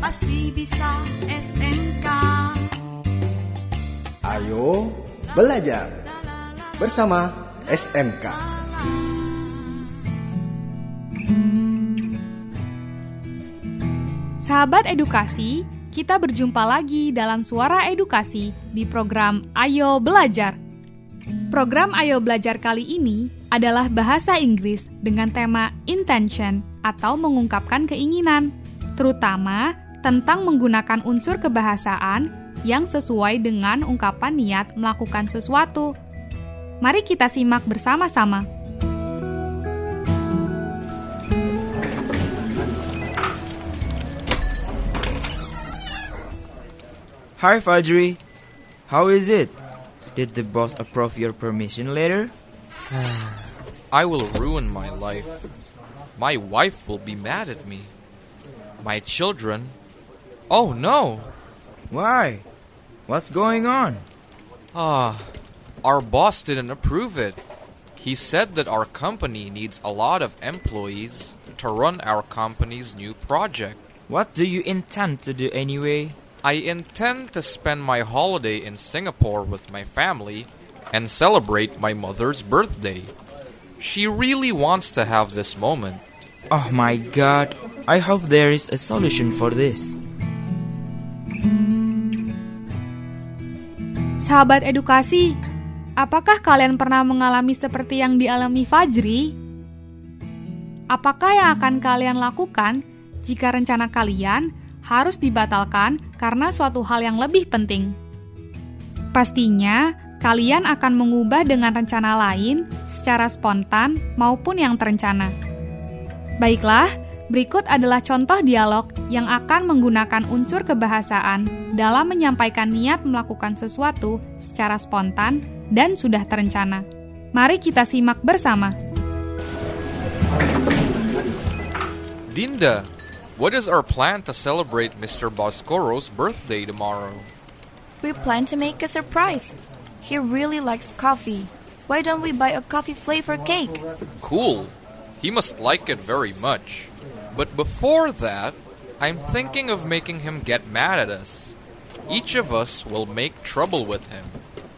pasti bisa SMK. Ayo belajar bersama SMK. Sahabat edukasi, kita berjumpa lagi dalam Suara Edukasi di program Ayo Belajar. Program Ayo Belajar kali ini adalah bahasa Inggris dengan tema intention atau mengungkapkan keinginan, terutama tentang menggunakan unsur kebahasaan yang sesuai dengan ungkapan niat melakukan sesuatu. Mari kita simak bersama-sama. Hi, Fajri. How is it? Did the boss approve your permission letter? I will ruin my life. My wife will be mad at me. My children. Oh no! Why? What's going on? Ah, our boss didn't approve it. He said that our company needs a lot of employees to run our company's new project. What do you intend to do anyway? I intend to spend my holiday in Singapore with my family and celebrate my mother's birthday. She really wants to have this moment. Oh my god, I hope there is a solution for this. Sahabat edukasi, apakah kalian pernah mengalami seperti yang dialami Fajri? Apakah yang akan kalian lakukan jika rencana kalian harus dibatalkan karena suatu hal yang lebih penting? Pastinya, kalian akan mengubah dengan rencana lain secara spontan maupun yang terencana. Baiklah, berikut adalah contoh dialog yang akan menggunakan unsur kebahasaan dalam menyampaikan niat melakukan sesuatu secara spontan dan sudah terencana. Mari kita simak bersama. Dinda, what is our plan to celebrate Mr. Boscoro's birthday tomorrow? We plan to make a surprise. He really likes coffee. Why don't we buy a coffee flavor cake? Cool. He must like it very much. But before that, I'm thinking of making him get mad at us. Each of us will make trouble with him.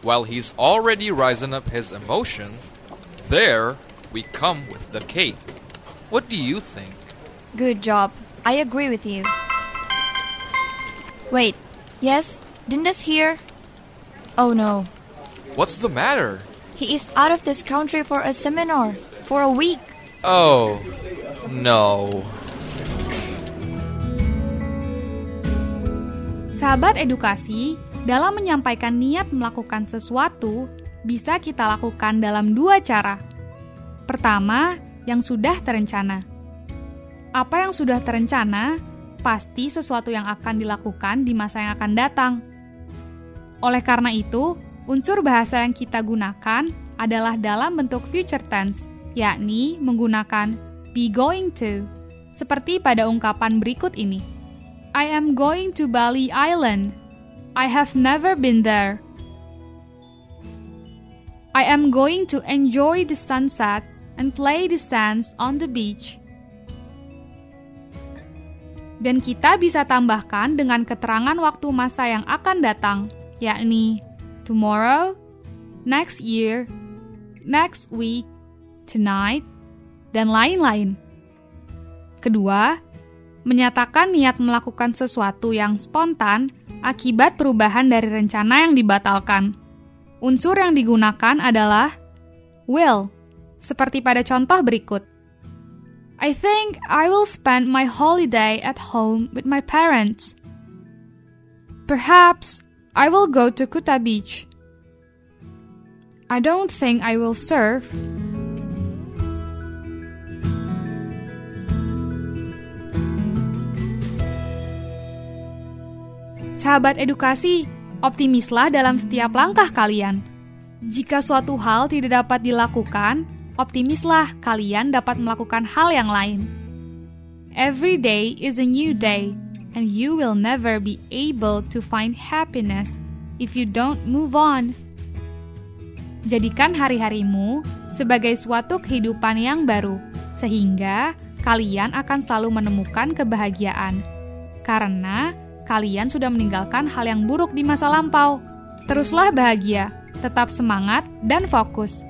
While he's already rising up his emotion, there we come with the cake. What do you think? Good job. I agree with you. Wait. Yes, Dinda's hear? Oh no. What's the matter? He is out of this country for a seminar for a week. Oh, no. Sahabat edukasi, dalam menyampaikan niat melakukan sesuatu, bisa kita lakukan dalam dua cara. Pertama, yang sudah terencana. Apa yang sudah terencana, pasti sesuatu yang akan dilakukan di masa yang akan datang. Oleh karena itu, unsur bahasa yang kita gunakan adalah dalam bentuk future tense, yakni menggunakan be going to, seperti pada ungkapan berikut ini. I am going to Bali Island. I have never been there. I am going to enjoy the sunset and play the sands on the beach. Dan kita bisa tambahkan dengan keterangan waktu masa yang akan datang, yakni tomorrow, next year, next week, tonight, dan lain-lain. Kedua, menyatakan niat melakukan sesuatu yang spontan akibat perubahan dari rencana yang dibatalkan. Unsur yang digunakan adalah will, seperti pada contoh berikut. I think I will spend my holiday at home with my parents. Perhaps I will go to Kuta Beach. I don't think I will surf. Sahabat edukasi, optimislah dalam setiap langkah kalian. Jika suatu hal tidak dapat dilakukan, optimislah kalian dapat melakukan hal yang lain. Every day is a new day, and you will never be able to find happiness if you don't move on. Jadikan hari-harimu sebagai suatu kehidupan yang baru, sehingga kalian akan selalu menemukan kebahagiaan. karena kalian sudah meninggalkan hal yang buruk di masa lampau. Teruslah bahagia, tetap semangat, dan fokus.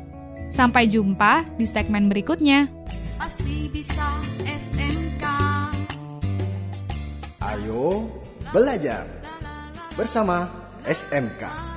Sampai jumpa di segmen berikutnya. Pasti bisa SMK Ayo belajar bersama SMK.